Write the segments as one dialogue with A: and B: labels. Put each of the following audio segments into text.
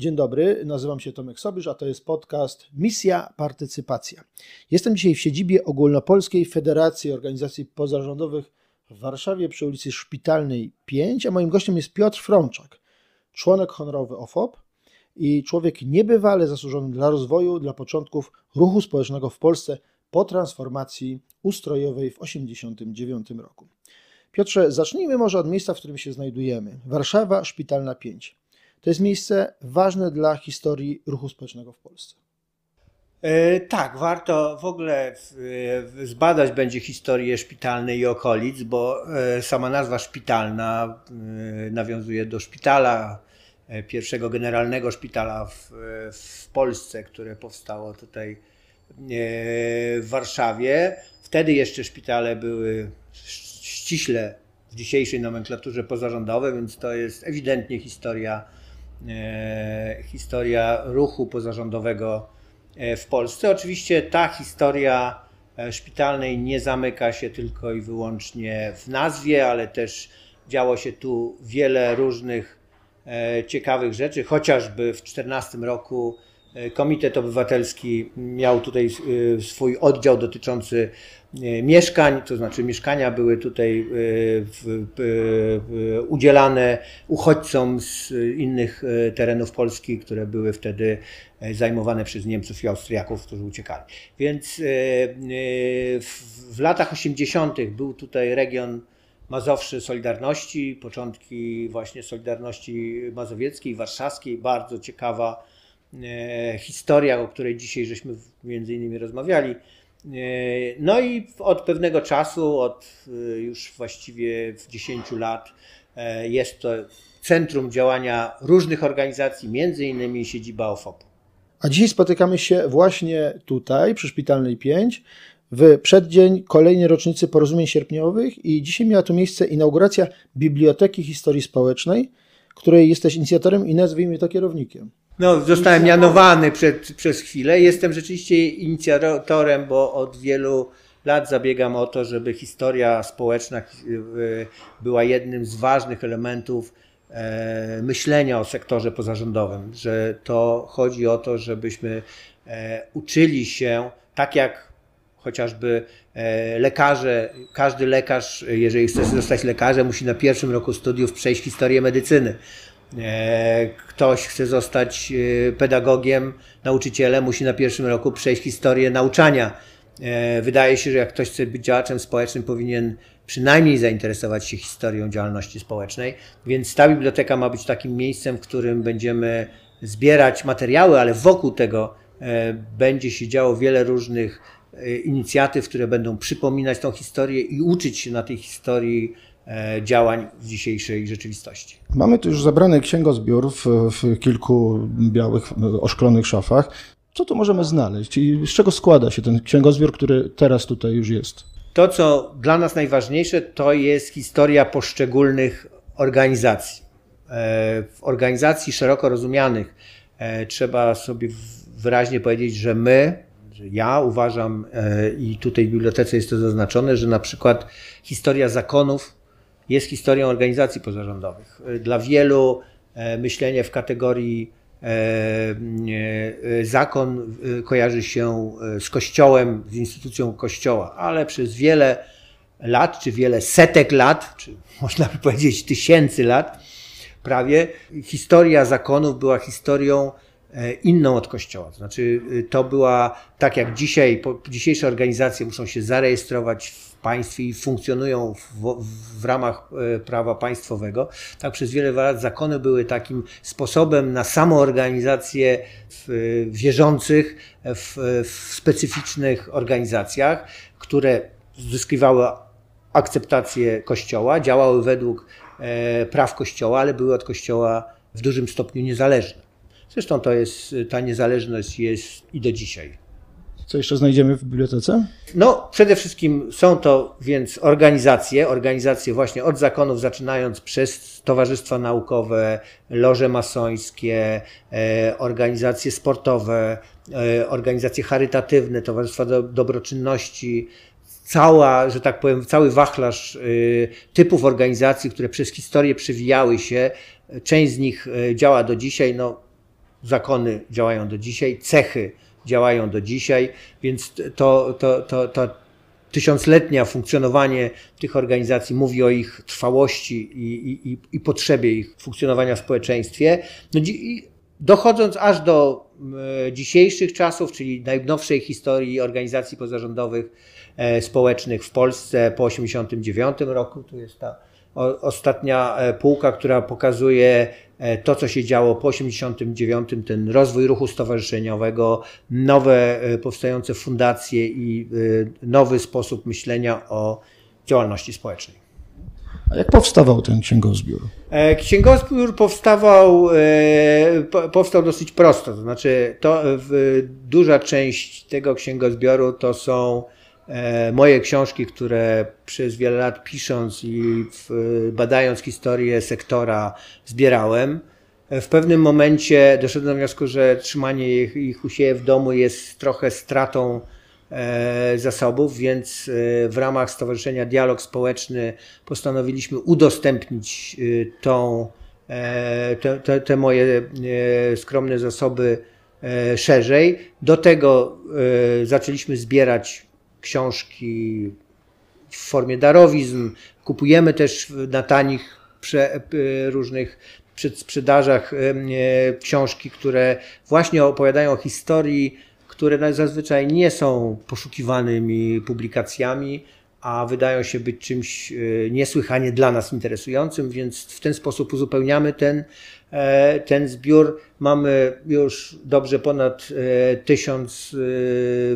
A: Dzień dobry, nazywam się Tomek Sobisz, a to jest podcast Misja Partycypacja. Jestem dzisiaj w siedzibie Ogólnopolskiej Federacji Organizacji Pozarządowych w Warszawie przy ulicy Szpitalnej 5, a moim gościem jest Piotr Frączak, członek honorowy OFOP i człowiek niebywale zasłużony dla rozwoju, dla początków ruchu społecznego w Polsce po transformacji ustrojowej w 1989 roku. Piotrze, zacznijmy może od miejsca, w którym się znajdujemy. Warszawa, Szpitalna 5. To jest miejsce ważne dla historii ruchu społecznego w Polsce.
B: E, tak, warto w ogóle e, zbadać będzie historię szpitalnej i okolic, bo e, sama nazwa szpitalna nawiązuje do szpitala, pierwszego generalnego szpitala w, w Polsce, które powstało tutaj w Warszawie. Wtedy jeszcze szpitale były ściśle w dzisiejszej nomenklaturze pozarządowe, więc to jest ewidentnie historia, e, historia ruchu pozarządowego e, w Polsce. Oczywiście ta historia e, szpitalnej nie zamyka się tylko i wyłącznie w nazwie, ale też działo się tu wiele różnych ciekawych rzeczy, chociażby w 2014 roku Komitet Obywatelski miał tutaj swój oddział dotyczący E, mieszkań, to znaczy mieszkania były tutaj e, udzielane uchodźcom z innych e, terenów Polski, które były wtedy zajmowane przez Niemców i Austriaków, którzy uciekali. Więc w latach 80. był tutaj region Mazowszy Solidarności, początki właśnie Solidarności Mazowieckiej, Warszawskiej, bardzo ciekawa historia, o której dzisiaj żeśmy między innymi rozmawiali E, no i od pewnego czasu, od e, już właściwie 10 lat, e, jest to centrum działania różnych organizacji, między innymi siedziba OFOP.
A: A dzisiaj spotykamy się właśnie tutaj, przy Szpitalnej 5, w przeddzień kolejnej rocznicy porozumień sierpniowych i dzisiaj miała tu miejsce inauguracja Biblioteki Historii Społecznej, której jesteś inicjatorem i nazwijmy to kierownikiem.
B: No, zostałem mianowany przed, przez chwilę. Jestem rzeczywiście inicjatorem, bo od wielu lat zabiegam o to, żeby historia społeczna e, była jednym z ważnych elementów e, myślenia o sektorze pozarządowym, że to chodzi o to, żebyśmy e, uczyli się tak jak chociażby lekarze, każdy lekarz, jeżeli chce zostać lekarzem, musi na pierwszym roku studiów przejść historię medycyny. E, ktoś chce zostać e, pedagogiem, nauczycielem, musi na pierwszym roku przejść historię nauczania. E, wydaje się, że jak ktoś chce być działaczem społecznym, powinien przynajmniej zainteresować się historią działalności społecznej. Więc ta biblioteka ma być takim miejscem, w którym będziemy zbierać materiały, ale wokół tego będzie się działo wiele różnych inicjatyw, które będą przypominać tą historię i uczyć się na tej historii działań w dzisiejszej rzeczywistości.
A: Mamy tu już zabrany księgozbiór w, w kilku białych, oszklonych szafach. Co tu możemy znaleźć i z czego składa się ten księgozbiór, który teraz tutaj już jest?
B: To, co dla nas najważniejsze, to jest historia poszczególnych organizacji. E, w organizacji szeroko rozumianych e, trzeba sobie wyraźnie powiedzieć, że my, że ja uważam i tutaj w bibliotece jest to zaznaczone, że na przykład historia zakonów jest historią organizacji pozarządowych. Dla wielu e, myślenie w kategorii e, e, zakon kojarzy się z kościołem, z instytucją kościoła, ale przez wiele lat, czy wiele setek lat, czy można by powiedzieć tysięcy lat, prawie, historia zakonów była historią inną od Kościoła. To znaczy, to była tak jak dzisiaj, dzisiejsze organizacje muszą się zarejestrować w państwie i funkcjonują w, w, ramach e, prawa państwowego, tak przez wiele lat zakony były takim sposobem na samoorganizację wierzących w, w specyficznych organizacjach, które zyskiwały akceptację Kościoła, działały według e, praw Kościoła, ale były od Kościoła w dużym stopniu niezależne. Zresztą to jest, ta niezależność jest i do dzisiaj.
A: Co jeszcze znajdziemy w bibliotece?
B: No, przede wszystkim są to więc organizacje, organizacje właśnie od zakonów, zaczynając przez towarzystwa naukowe, loże masońskie, e, organizacje sportowe, e, organizacje charytatywne, towarzystwa do, dobroczynności, cała, że tak powiem, cały wachlarz e, typów organizacji, które przez historię przewijały się. Część z nich działa do dzisiaj. No, zakony działają do dzisiaj, cechy działają do dzisiaj, więc to, to, to, to tysiącletnia funkcjonowanie tych organizacji mówi o ich trwałości i, i, i potrzebie ich funkcjonowania w społeczeństwie. No, dochodząc aż do dzisiejszych czasów, czyli najnowszej historii organizacji pozarządowych e, społecznych w Polsce po 1989 roku, tu jest ta ostatnia e, półka, która pokazuje to, co się działo po 89, ten rozwój ruchu stowarzyszeniowego, nowe e, powstające fundacje i nowy sposób myślenia o działalności społecznej.
A: A jak powstawał ten księgozbiór?
B: Księgozbiór powstawał, powstał dosyć prosto. To znaczy, to, duża część tego księgozbioru to są E, moje książki, które przez wiele lat pisząc i badając historię sektora zbierałem, e, w pewnym momencie doszedłem do wniosku, że trzymanie ich, ich u siebie w domu jest trochę stratą e, zasobów, więc w ramach Stowarzyszenia Dialog Społeczny postanowiliśmy udostępnić tą, te, te, te moje skromne zasoby szerzej. Do tego zaczęliśmy zbierać książki w formie darowizn. Kupujemy też na tanich prze, różnych przedsprzedażach książki, które właśnie opowiadają o historii, które zazwyczaj nie są poszukiwanymi publikacjami, a wydają się być czymś e, niesłychanie dla nas interesującym, więc w ten sposób uzupełniamy ten, e, ten zbiór. Mamy już dobrze ponad e, tysiąc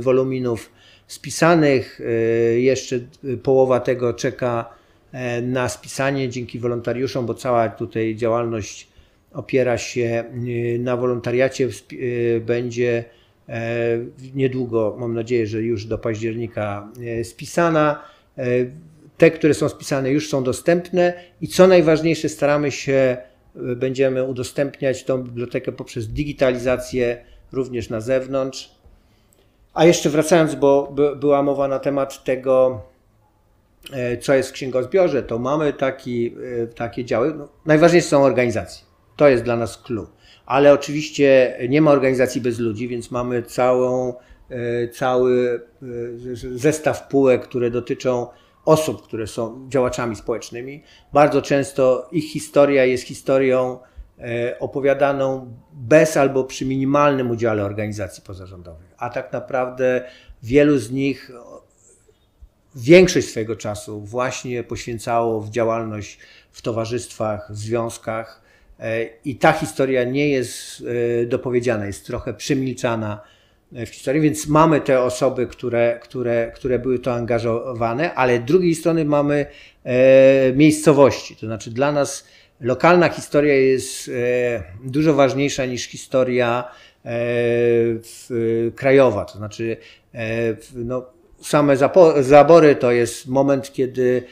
B: woluminów spisanych. E, jeszcze połowa tego czeka e, na spisanie dzięki wolontariuszom, bo cała tutaj działalność opiera się e, na wolontariacie. Będzie niedługo, mam nadzieję, że już do października spisana. Te, które są spisane, już są dostępne i co najważniejsze, staramy się, będziemy udostępniać tą bibliotekę poprzez digitalizację również na zewnątrz. A jeszcze wracając, bo była mowa na temat tego, e, co jest w księgozbiorze, to mamy taki, e, takie działy. No, najważniejsze są organizacje. To jest dla nas clue. Ale oczywiście nie ma organizacji bez ludzi, więc mamy całą, e, cały zestaw półek, które dotyczą osób, które są działaczami społecznymi. Bardzo często ich historia jest historią opowiadaną bez albo przy minimalnym udziale organizacji pozarządowych. A tak naprawdę wielu z nich większość swojego czasu właśnie poświęcało w działalność w towarzystwach, w związkach. E, I ta historia nie jest e, dopowiedziana, jest trochę przemilczana w historii, więc mamy te osoby, które, które, które były to angażowane, ale z drugiej strony mamy miejscowości. To znaczy dla nas lokalna historia jest e, dużo ważniejsza niż historia e, krajowa. To znaczy, e, no, same zabory to jest moment, kiedy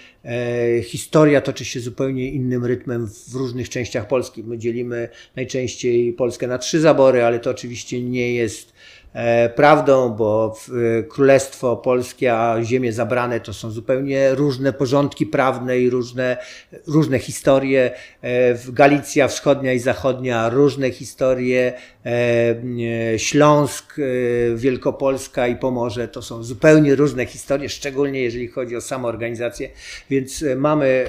B: historia toczy się zupełnie innym rytmem w różnych częściach Polski. My dzielimy najczęściej Polskę na trzy zabory, ale to oczywiście nie jest prawdą, bo e, Królestwo Polskie, a ziemie zabrane to są zupełnie różne porządki prawne i różne, różne historie. E, Galicja Wschodnia i Zachodnia różne historie. Śląsk, Wielkopolska i Pomorze to są zupełnie różne historie, szczególnie jeżeli chodzi o samoorganizację, więc mamy,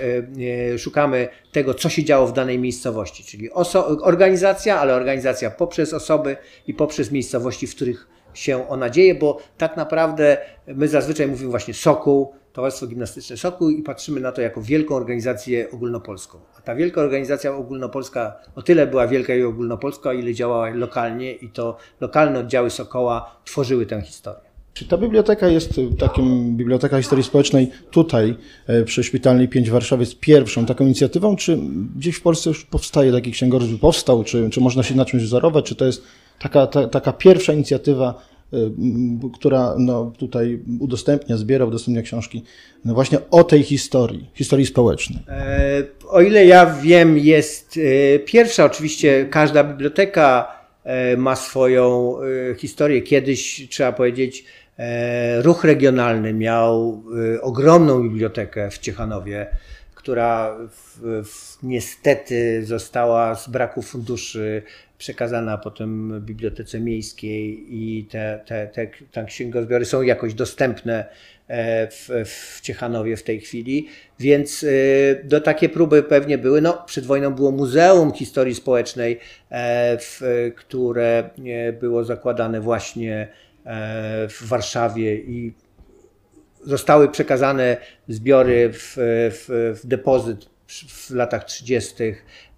B: szukamy tego, co się działo w danej miejscowości, czyli organizacja, ale organizacja poprzez osoby i poprzez miejscowości, w których się ona dzieje, bo tak naprawdę my zazwyczaj mówimy właśnie Sokół, Towarzystwo Gimnastyczne Sokół i patrzymy na to jako wielką organizację ogólnopolską. A ta wielka organizacja ogólnopolska o tyle była wielka i ogólnopolska, ile działała lokalnie i to lokalne oddziały Sokoła tworzyły tę historię.
A: Czy ta biblioteka jest y, takim, Biblioteka Historii Społecznej tutaj e, przy Szpitalnej 5 w Warszawie jest pierwszą taką inicjatywą, czy gdzieś w Polsce już powstaje taki księgozbiór, powstał, czy, czy można się na czymś wzorować, czy to jest taka, ta, taka pierwsza inicjatywa, y, która no, tutaj udostępnia, zbiera, udostępnia książki no właśnie o tej historii, historii społecznej. E,
B: o ile ja wiem, jest e, pierwsza, oczywiście każda biblioteka ma swoją historię. Kiedyś, trzeba powiedzieć, E, ruch regionalny miał e, ogromną bibliotekę w Ciechanowie, która w, w, niestety została z braku funduszy przekazana potem Bibliotece Miejskiej i te, te, te, te księgozbiory są jakoś dostępne e, w, w Ciechanowie w tej chwili, więc e, do takie próby pewnie były. No, przed wojną było Muzeum Historii Społecznej, e, w, które było zakładane właśnie w Warszawie i zostały przekazane zbiory w, w, w depozyt w latach 30.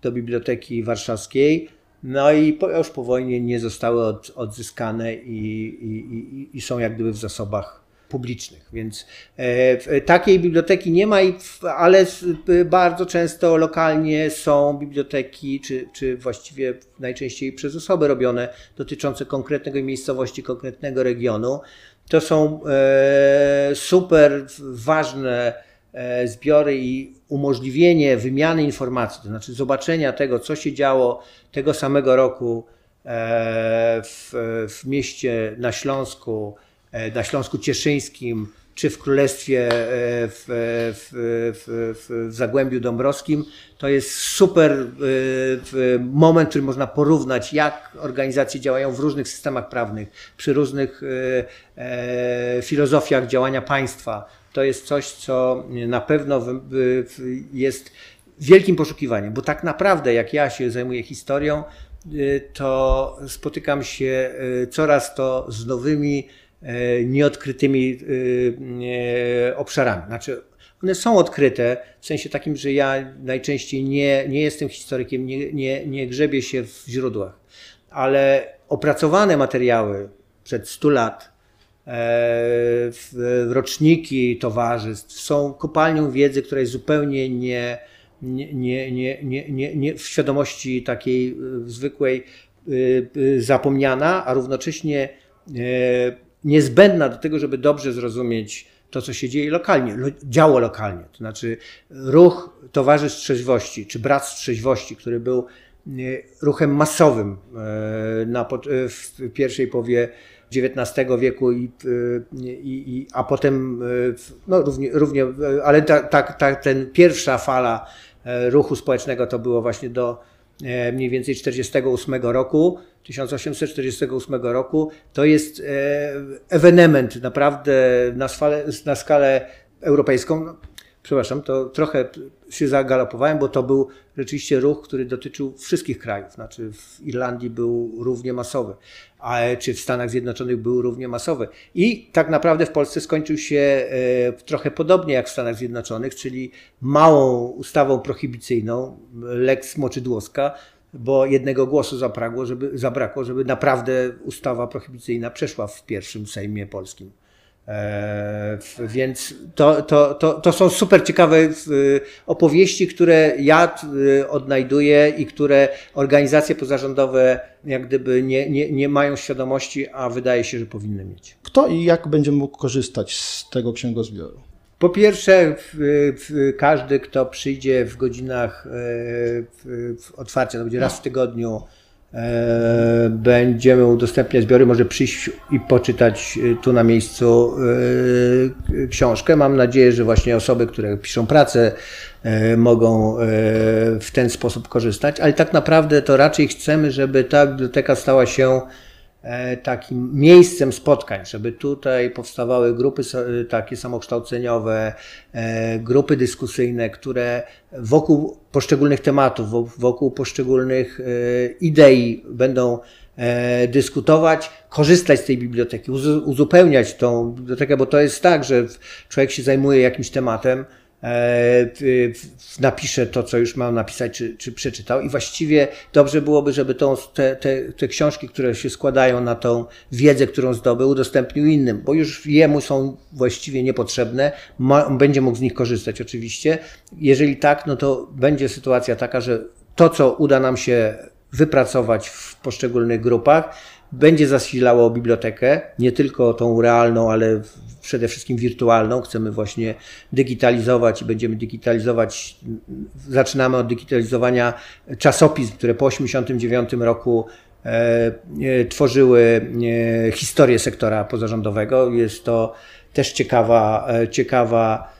B: do Biblioteki Warszawskiej. No i po, już po wojnie nie zostały od, odzyskane i, i, i, są jak gdyby w zasobach publicznych. Więc e, takiej biblioteki nie ma, ale bardzo często lokalnie są biblioteki, czy, czy właściwie najczęściej przez osoby robione, dotyczące konkretnego miejscowości, konkretnego regionu. To są e, super ważne e, zbiory i umożliwienie wymiany informacji, to znaczy zobaczenia tego, co się działo tego samego roku w, w mieście na Śląsku, na Śląsku Cieszyńskim, czy w Królestwie w, w, w, w, Zagłębiu Dąbrowskim, to jest super moment, który można porównać, jak organizacje działają w różnych systemach prawnych, przy różnych filozofiach działania państwa. To jest coś, co na pewno jest wielkim poszukiwaniem, bo tak naprawdę, jak ja się zajmuję historią, to spotykam się coraz to z nowymi E, nieodkrytymi e, e, obszarami. Znaczy, one są odkryte w sensie takim, że ja najczęściej nie, nie jestem historykiem, nie, nie, nie grzebię się w źródłach, ale opracowane materiały przed 100 lat, roczniki towarzystw są kopalnią wiedzy, która jest zupełnie nie, nie, nie, nie, nie, nie, nie w świadomości takiej zwykłej zapomniana, a równocześnie niezbędna do tego, żeby dobrze zrozumieć to, co się dzieje lokalnie, działo lokalnie. To znaczy ruch Towarzystw Trzeźwości, czy Brat Trzeźwości, który był e, ruchem masowym e, na, e, w pierwszej połowie XIX wieku, i, i, i, a potem no, równie, równie ale ta, ta, ten pierwsza fala ruchu społecznego to było właśnie do mniej więcej 48 roku, 1848 roku, to jest e, ewenement naprawdę na, skalę, na skalę europejską. No, przepraszam, to trochę się zagalopowałem, bo to był rzeczywiście ruch, który dotyczył wszystkich krajów. Znaczy w Irlandii był równie masowy, a, czy w Stanach Zjednoczonych był równie masowy. I tak naprawdę w Polsce skończył się e, trochę podobnie jak w Stanach Zjednoczonych, czyli małą ustawą prohibicyjną, Lex Moczydłowska, bo jednego głosu zabrakło żeby, zabrakło, żeby naprawdę ustawa prohibicyjna przeszła w pierwszym Sejmie Polskim. E, więc to, to, to, to są super ciekawe opowieści, które ja e, odnajduję i które organizacje pozarządowe jak gdyby nie, nie, nie mają świadomości, a wydaje się, że powinny mieć.
A: Kto i jak będzie mógł korzystać z tego księgozbioru?
B: Po pierwsze, każdy, kto przyjdzie w godzinach e, otwarcia, to będzie raz w tygodniu, e, będziemy udostępniać zbiory, może przyjść i poczytać e, tu na miejscu książkę. Mam nadzieję, że właśnie osoby, które piszą pracę, mogą w ten sposób korzystać, ale tak naprawdę to raczej chcemy, żeby ta biblioteka stała się takim miejscem spotkań, żeby tutaj powstawały grupy takie samokształceniowe, e, grupy dyskusyjne, które wokół poszczególnych tematów, wokół poszczególnych e, idei będą dyskutować, korzystać z tej biblioteki, uzupełniać tą bibliotekę, bo to jest tak, że człowiek się zajmuje jakimś tematem, E, napisze to, co już mam napisać, czy, czy przeczytał. I właściwie dobrze byłoby, żeby tą, te, te, te książki, które się składają na tą wiedzę, którą zdobył, udostępnił innym, bo już jemu są właściwie niepotrzebne. Ma, będzie mógł z nich korzystać oczywiście. Jeżeli tak, no to będzie sytuacja taka, że to, co uda nam się wypracować w poszczególnych grupach, będzie zasilało bibliotekę, nie tylko tą realną, ale przede wszystkim wirtualną. Chcemy właśnie digitalizować i będziemy digitalizować. Zaczynamy od digitalizowania czasopism, które po 1989 roku e, e, tworzyły e, historię sektora pozarządowego. Jest to też ciekawa, ciekawa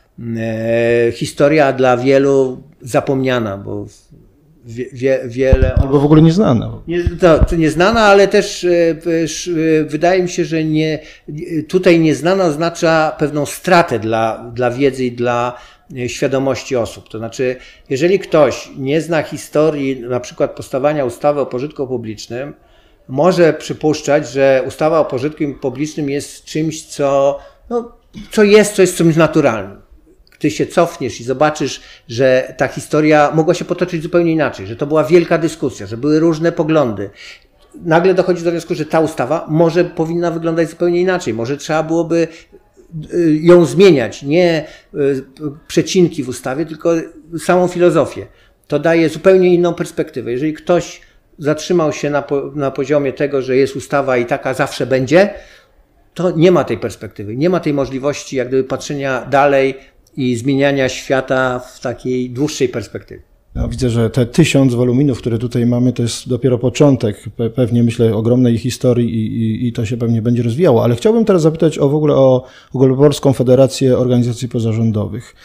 B: historia, dla wielu zapomniana, bo wie, wie, wiele.
A: Albo w ogóle nieznana.
B: Nie, to, to nieznana, ale też e, e, wydaje mi się, że nie, tutaj nieznana oznacza pewną stratę dla, dla wiedzy i dla świadomości osób. To znaczy, jeżeli ktoś nie zna historii, na przykład powstawania ustawy o pożytku publicznym, może przypuszczać, że ustawa o pożytku publicznym jest czymś, co, no, co jest, co jest czymś naturalnym. Ty się cofniesz i zobaczysz, że ta historia mogła się potoczyć zupełnie inaczej, że to była wielka dyskusja, że były różne poglądy. Nagle dochodzi do wniosku, że ta ustawa może powinna wyglądać zupełnie inaczej. Może trzeba byłoby y, ją zmieniać, nie y, przecinki w ustawie, tylko samą filozofię. To daje zupełnie inną perspektywę. Jeżeli ktoś zatrzymał się na, na poziomie tego, że jest ustawa i taka zawsze będzie, to nie ma tej perspektywy, nie ma tej możliwości jak gdyby patrzenia dalej i zmieniania świata w takiej dłuższej perspektywie.
A: Ja widzę, że te tysiąc woluminów, które tutaj mamy, to jest dopiero początek, pewnie myślę, ogromnej historii i, i, i, to się pewnie będzie rozwijało. Ale chciałbym teraz zapytać o w ogóle o Ogólnopolską Federację Organizacji Pozarządowych.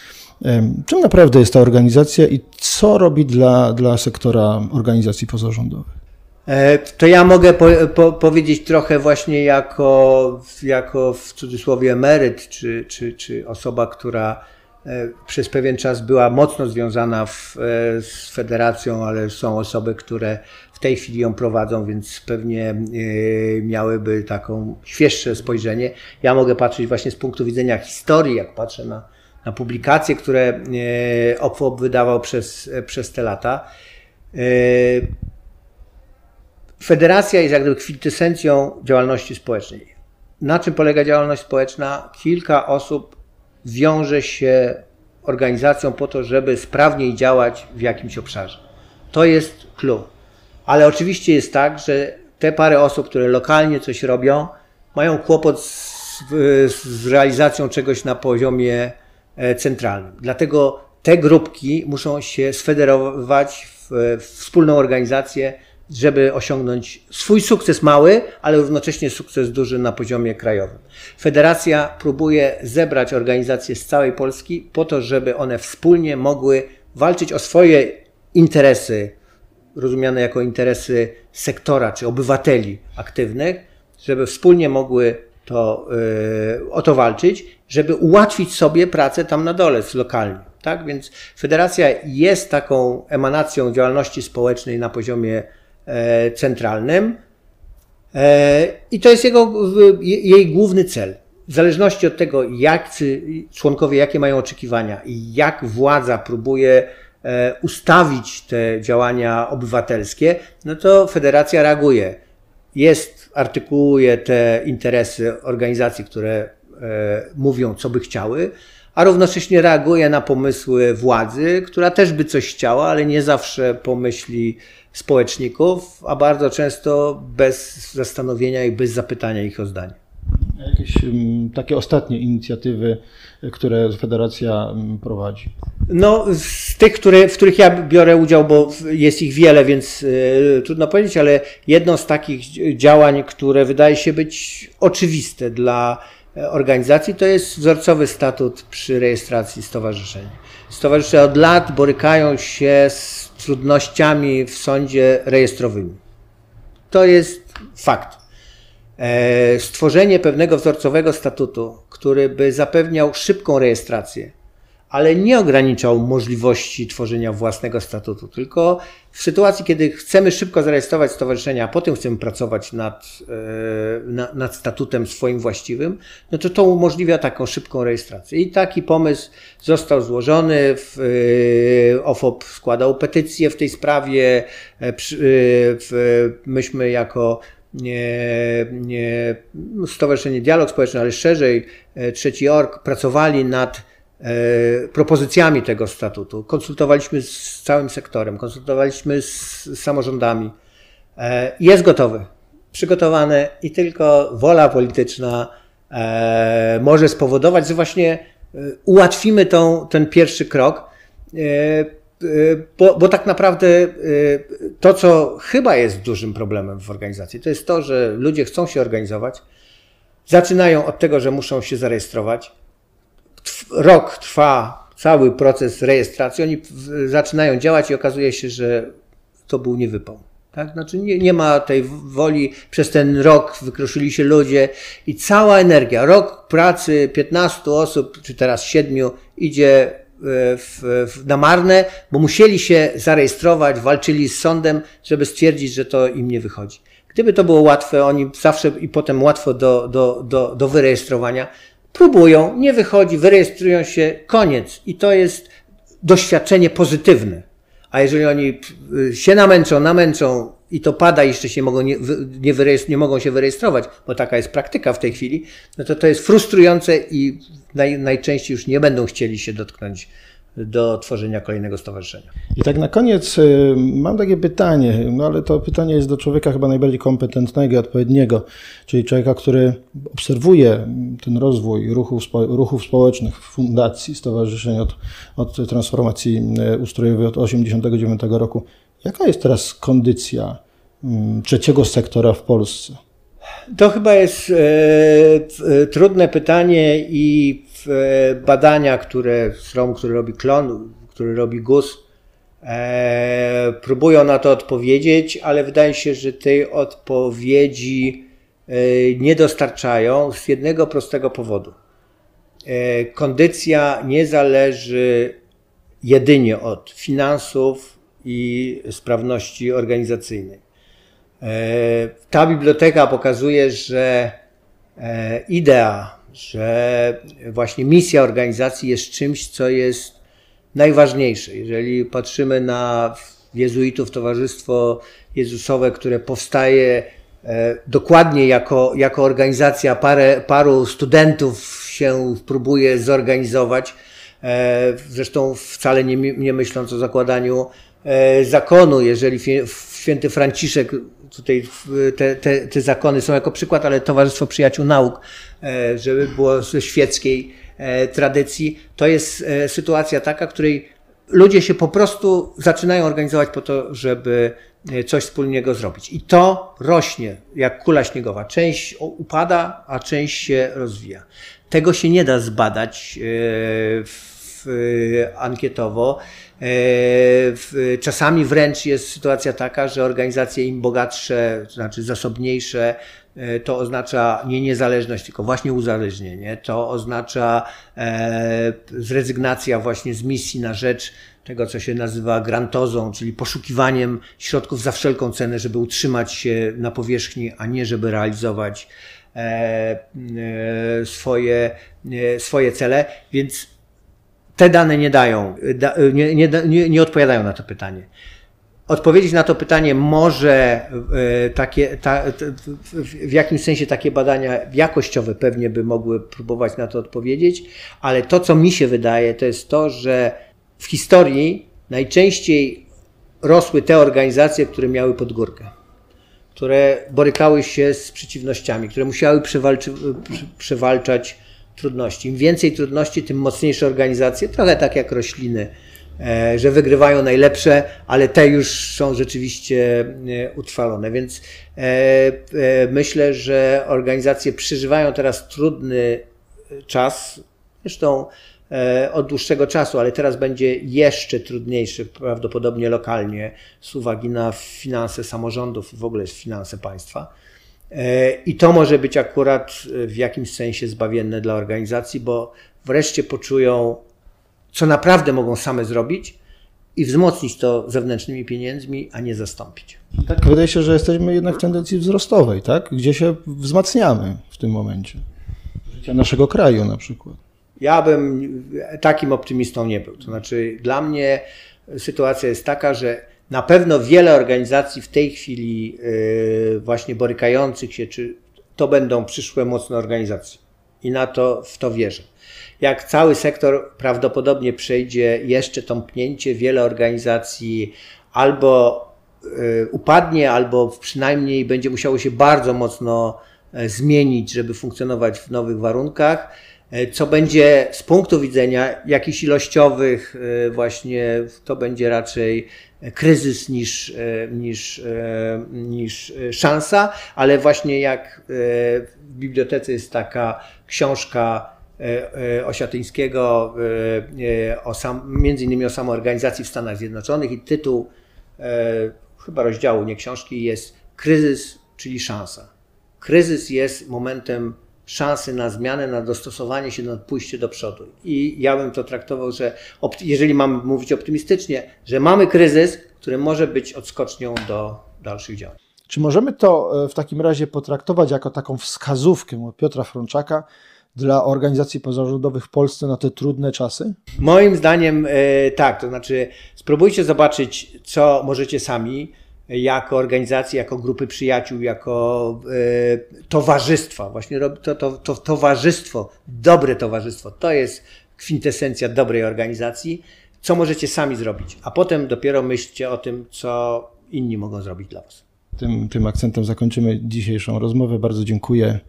A: Czym naprawdę jest ta organizacja i co robi dla, dla sektora organizacji pozarządowych?
B: E, to ja mogę po, po, powiedzieć trochę właśnie jako, jako w cudzysłowie emeryt, czy, czy, czy osoba, która przez pewien czas była mocno związana w, e, z federacją, ale są osoby, które w tej chwili ją prowadzą, więc pewnie miałyby taką świeższe spojrzenie. Ja mogę patrzeć właśnie z punktu widzenia historii, jak patrzę na, na publikacje, które OPWOP wydawał przez, przez te lata. Federacja jest jak gdyby kwintesencją działalności społecznej. Na czym polega działalność społeczna? Kilka osób wiąże się organizacją po to, żeby sprawniej działać w jakimś obszarze. To jest clue. Ale oczywiście jest tak, że te parę osób, które lokalnie coś robią, mają kłopot z, z realizacją czegoś na poziomie e, centralnym. Dlatego te grupki muszą się sfederować w, w wspólną organizację, żeby osiągnąć swój sukces mały, ale równocześnie sukces duży na poziomie krajowym. Federacja próbuje zebrać organizacje z całej Polski po to, żeby one wspólnie mogły walczyć o swoje interesy, rozumiane jako interesy sektora czy obywateli aktywnych, żeby wspólnie mogły to, yy, o to walczyć, żeby ułatwić sobie pracę tam na dole, lokalnie. Tak? Więc federacja jest taką emanacją działalności społecznej na poziomie centralnym. E, I to jest jego, jej główny cel. W zależności od tego, jak członkowie, jakie mają oczekiwania i jak władza próbuje e, ustawić te działania obywatelskie, no to federacja reaguje. Jest, artykułuje te interesy organizacji, które mówią, co by chciały, a równocześnie reaguje na pomysły władzy, która też by coś chciała, ale nie zawsze pomyśli społeczników, a bardzo często bez zastanowienia i bez zapytania ich o zdanie.
A: Jakieś um, takie ostatnie inicjatywy, które Federacja um, prowadzi?
B: No, z tych, które, w których ja biorę udział, bo jest ich wiele, więc y, trudno powiedzieć, ale jedno z takich działań, które wydaje się być oczywiste dla organizacji, to jest wzorcowy statut przy rejestracji stowarzyszenia. Stowarzyszenia od lat borykają się z trudnościami w sądzie rejestrowymi. To jest fakt. E, stworzenie pewnego wzorcowego statutu, który by zapewniał szybką rejestrację, ale nie ograniczał możliwości tworzenia własnego statutu, tylko w sytuacji, kiedy chcemy szybko zarejestrować stowarzyszenie, a potem chcemy pracować nad, e, nad statutem swoim właściwym, no to to umożliwia taką szybką rejestrację. I taki pomysł został złożony, e, OFOP składał petycję w tej sprawie, e, myśmy jako nie, nie, Stowarzyszenie Dialog Społeczny, ale szerzej, Trzeci Org, pracowali nad propozycjami tego statutu. Konsultowaliśmy z całym sektorem, konsultowaliśmy z samorządami. E, jest gotowy, przygotowany i tylko wola polityczna e, może spowodować, że właśnie ułatwimy tą, ten pierwszy krok. Bo, bo, tak naprawdę to, co chyba jest dużym problemem w organizacji, to jest to, że ludzie chcą się organizować, zaczynają od tego, że muszą się zarejestrować, rok trwa cały proces rejestracji, oni zaczynają działać i okazuje się, że to był niewypał. Tak? Znaczy nie, nie ma tej woli, przez ten rok wykruszyli się ludzie i cała energia, rok pracy 15 osób, czy teraz 7 idzie w, w, na marne, bo musieli się zarejestrować, walczyli z sądem, żeby stwierdzić, że to im nie wychodzi. Gdyby to było łatwe, oni zawsze i potem łatwo do, do, do, do wyrejestrowania, próbują, nie wychodzi, wyrejestrują się, koniec. I to jest doświadczenie pozytywne. A jeżeli oni y, się namęczą, namęczą i to pada, jeszcze się mogą nie, nie, nie, mogą się wyrejestrować, bo taka jest praktyka w tej chwili, no to to jest frustrujące i naj, najczęściej już nie będą chcieli się dotknąć do tworzenia kolejnego stowarzyszenia.
A: I tak na koniec y, mam takie pytanie, no ale to pytanie jest do człowieka chyba najbardziej kompetentnego i odpowiedniego, czyli człowieka, który obserwuje ten rozwój ruchów, ruchów społecznych, fundacji, stowarzyszeń od, od transformacji y, ustrojowej od 1989 roku. Jaka jest teraz kondycja mm, trzeciego sektora w Polsce?
B: To chyba jest e, e, trudne pytanie i badania, które są, które robi Klon, które robi GUS, e, próbują na to odpowiedzieć, ale wydaje się, że tej odpowiedzi e, nie dostarczają z jednego prostego powodu. E, kondycja nie zależy jedynie od finansów i sprawności organizacyjnej. E, ta biblioteka pokazuje, że e, idea, że właśnie misja organizacji jest czymś, co jest najważniejsze. Jeżeli patrzymy na jezuitów, Towarzystwo Jezusowe, które powstaje e, dokładnie jako, jako organizacja, parę, paru studentów się próbuje zorganizować, zresztą wcale nie, nie myśląc o zakładaniu zakonu, jeżeli święty Franciszek tutaj te, te, te zakony są jako przykład, ale Towarzystwo Przyjaciół Nauk, e, żeby było ze świeckiej e, tradycji, to jest e, sytuacja taka, której ludzie się po prostu zaczynają organizować po to, żeby coś wspólnego zrobić. I to rośnie jak kula śniegowa. Część upada, a część się rozwija. Tego się nie da zbadać ankietowo. E, czasami wręcz jest sytuacja taka, że organizacje im bogatsze, to znaczy zasobniejsze, e, to oznacza nie niezależność, tylko właśnie uzależnienie. To oznacza e, zrezygnacja właśnie z misji na rzecz tego, co się nazywa grantozą, czyli poszukiwaniem środków za wszelką cenę, żeby utrzymać się na powierzchni, a nie żeby realizować swoje, swoje cele. Więc te dane nie dają, nie, nie, nie, nie odpowiadają na to pytanie. Odpowiedzieć na to pytanie może e, takie, ta, w jakimś sensie takie badania jakościowe pewnie by mogły próbować na to odpowiedzieć, ale to, co mi się wydaje, to jest to, że w historii najczęściej rosły te organizacje, które miały podgórkę, które borykały się z przeciwnościami, które musiały przewalczać trudności. Im więcej trudności, tym mocniejsze organizacje, trochę tak jak rośliny, e, że wygrywają najlepsze, ale te już są rzeczywiście e, utrwalone. Więc e, myślę, że organizacje przeżywają teraz trudny czas, zresztą od dłuższego czasu, ale teraz będzie jeszcze trudniejszy, prawdopodobnie lokalnie, z uwagi na finanse samorządów i w ogóle finanse państwa. E, I to może być akurat e, w jakimś sensie zbawienne dla organizacji, bo wreszcie poczują, co naprawdę mogą same zrobić i wzmocnić to zewnętrznymi pieniędzmi, a nie zastąpić.
A: Tak, wydaje się, że jesteśmy jednak w tendencji wzrostowej, tak? Gdzie się wzmacniamy w tym momencie. Życia naszego kraju na przykład.
B: Ja bym takim optymistą nie był. To znaczy, dla mnie sytuacja jest taka, że na pewno wiele organizacji w tej chwili y, właśnie borykających się, czy to będą przyszłe mocne organizacje. I na to, w to wierzę. Jak cały sektor prawdopodobnie przejdzie jeszcze tąpnięcie, wiele organizacji albo y, upadnie, albo przynajmniej będzie musiało się bardzo mocno e, zmienić, żeby funkcjonować w nowych warunkach co będzie z punktu widzenia jakichś ilościowych, e, właśnie to będzie raczej kryzys niż, e, niż, niż szansa, ale właśnie jak w bibliotece jest taka książka Osiatyńskiego, o sam, między innymi o samoorganizacji w Stanach Zjednoczonych i tytuł chyba rozdziału, nie książki, jest kryzys, czyli szansa. Kryzys jest momentem szansy na zmianę, na dostosowanie się, na pójście do przodu. I ja bym to traktował, że jeżeli mamy mówić optymistycznie, że mamy kryzys, który może być odskocznią do dalszych działań.
A: Czy możemy to e, w takim razie potraktować jako taką wskazówkę Piotra Frączaka dla organizacji pozarządowych w Polsce na te trudne czasy?
B: Moim zdaniem e, tak, to znaczy spróbujcie zobaczyć, co możecie sami jako organizacje, jako grupy przyjaciół, jako e, towarzystwa. Właśnie to, to, to towarzystwo, dobre towarzystwo, to jest kwintesencja dobrej organizacji. Co możecie sami zrobić, a potem dopiero myślcie o tym, co inni mogą zrobić dla Was.
A: Tym, tym akcentem zakończymy dzisiejszą rozmowę. Bardzo dziękuję.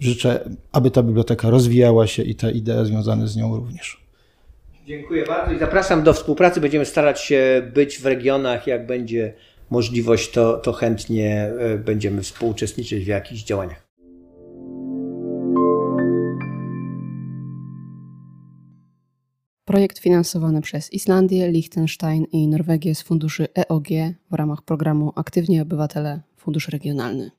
A: Życzę, aby ta biblioteka rozwijała się i te idee związane z nią również.
B: Dziękuję bardzo i zapraszam do współpracy. Będziemy starać się być w regionach, jak będzie możliwość, to, to chętnie e, będziemy współuczestniczyć w jakichś działaniach.
C: Projekt finansowany przez Islandię, Liechtenstein i Norwegię z funduszy EOG w ramach programu Aktywni Obywatele Fundusz Regionalny.